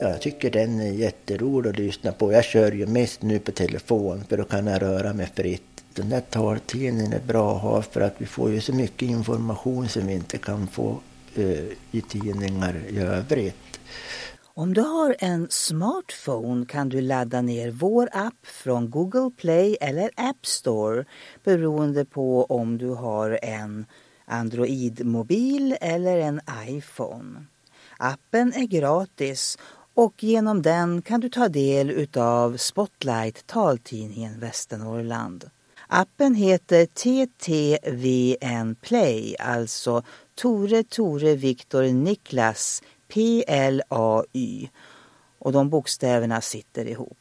Ja, jag tycker den är jätterolig att lyssna på. Jag kör ju mest nu på telefon för då kan jag röra mig fritt. Den där taltidningen är bra att ha för att vi får ju så mycket information som vi inte kan få eh, i tidningar i övrigt. Om du har en smartphone kan du ladda ner vår app från Google Play eller App Store beroende på om du har en Android-mobil eller en iPhone. Appen är gratis och genom den kan du ta del utav Spotlight taltidningen Västernorrland. Appen heter TTVN Play, alltså Tore Tore Viktor Niklas PLAY och de bokstäverna sitter ihop.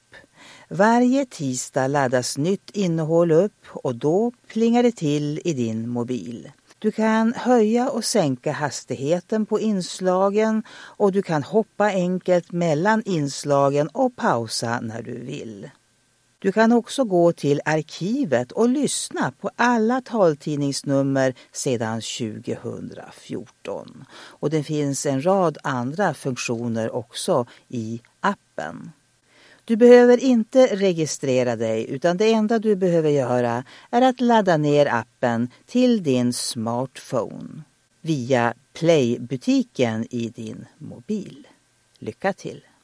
Varje tisdag laddas nytt innehåll upp och då plingar det till i din mobil. Du kan höja och sänka hastigheten på inslagen och du kan hoppa enkelt mellan inslagen och pausa när du vill. Du kan också gå till arkivet och lyssna på alla taltidningsnummer sedan 2014. Och det finns en rad andra funktioner också i appen. Du behöver inte registrera dig utan det enda du behöver göra är att ladda ner appen till din smartphone via Play-butiken i din mobil. Lycka till!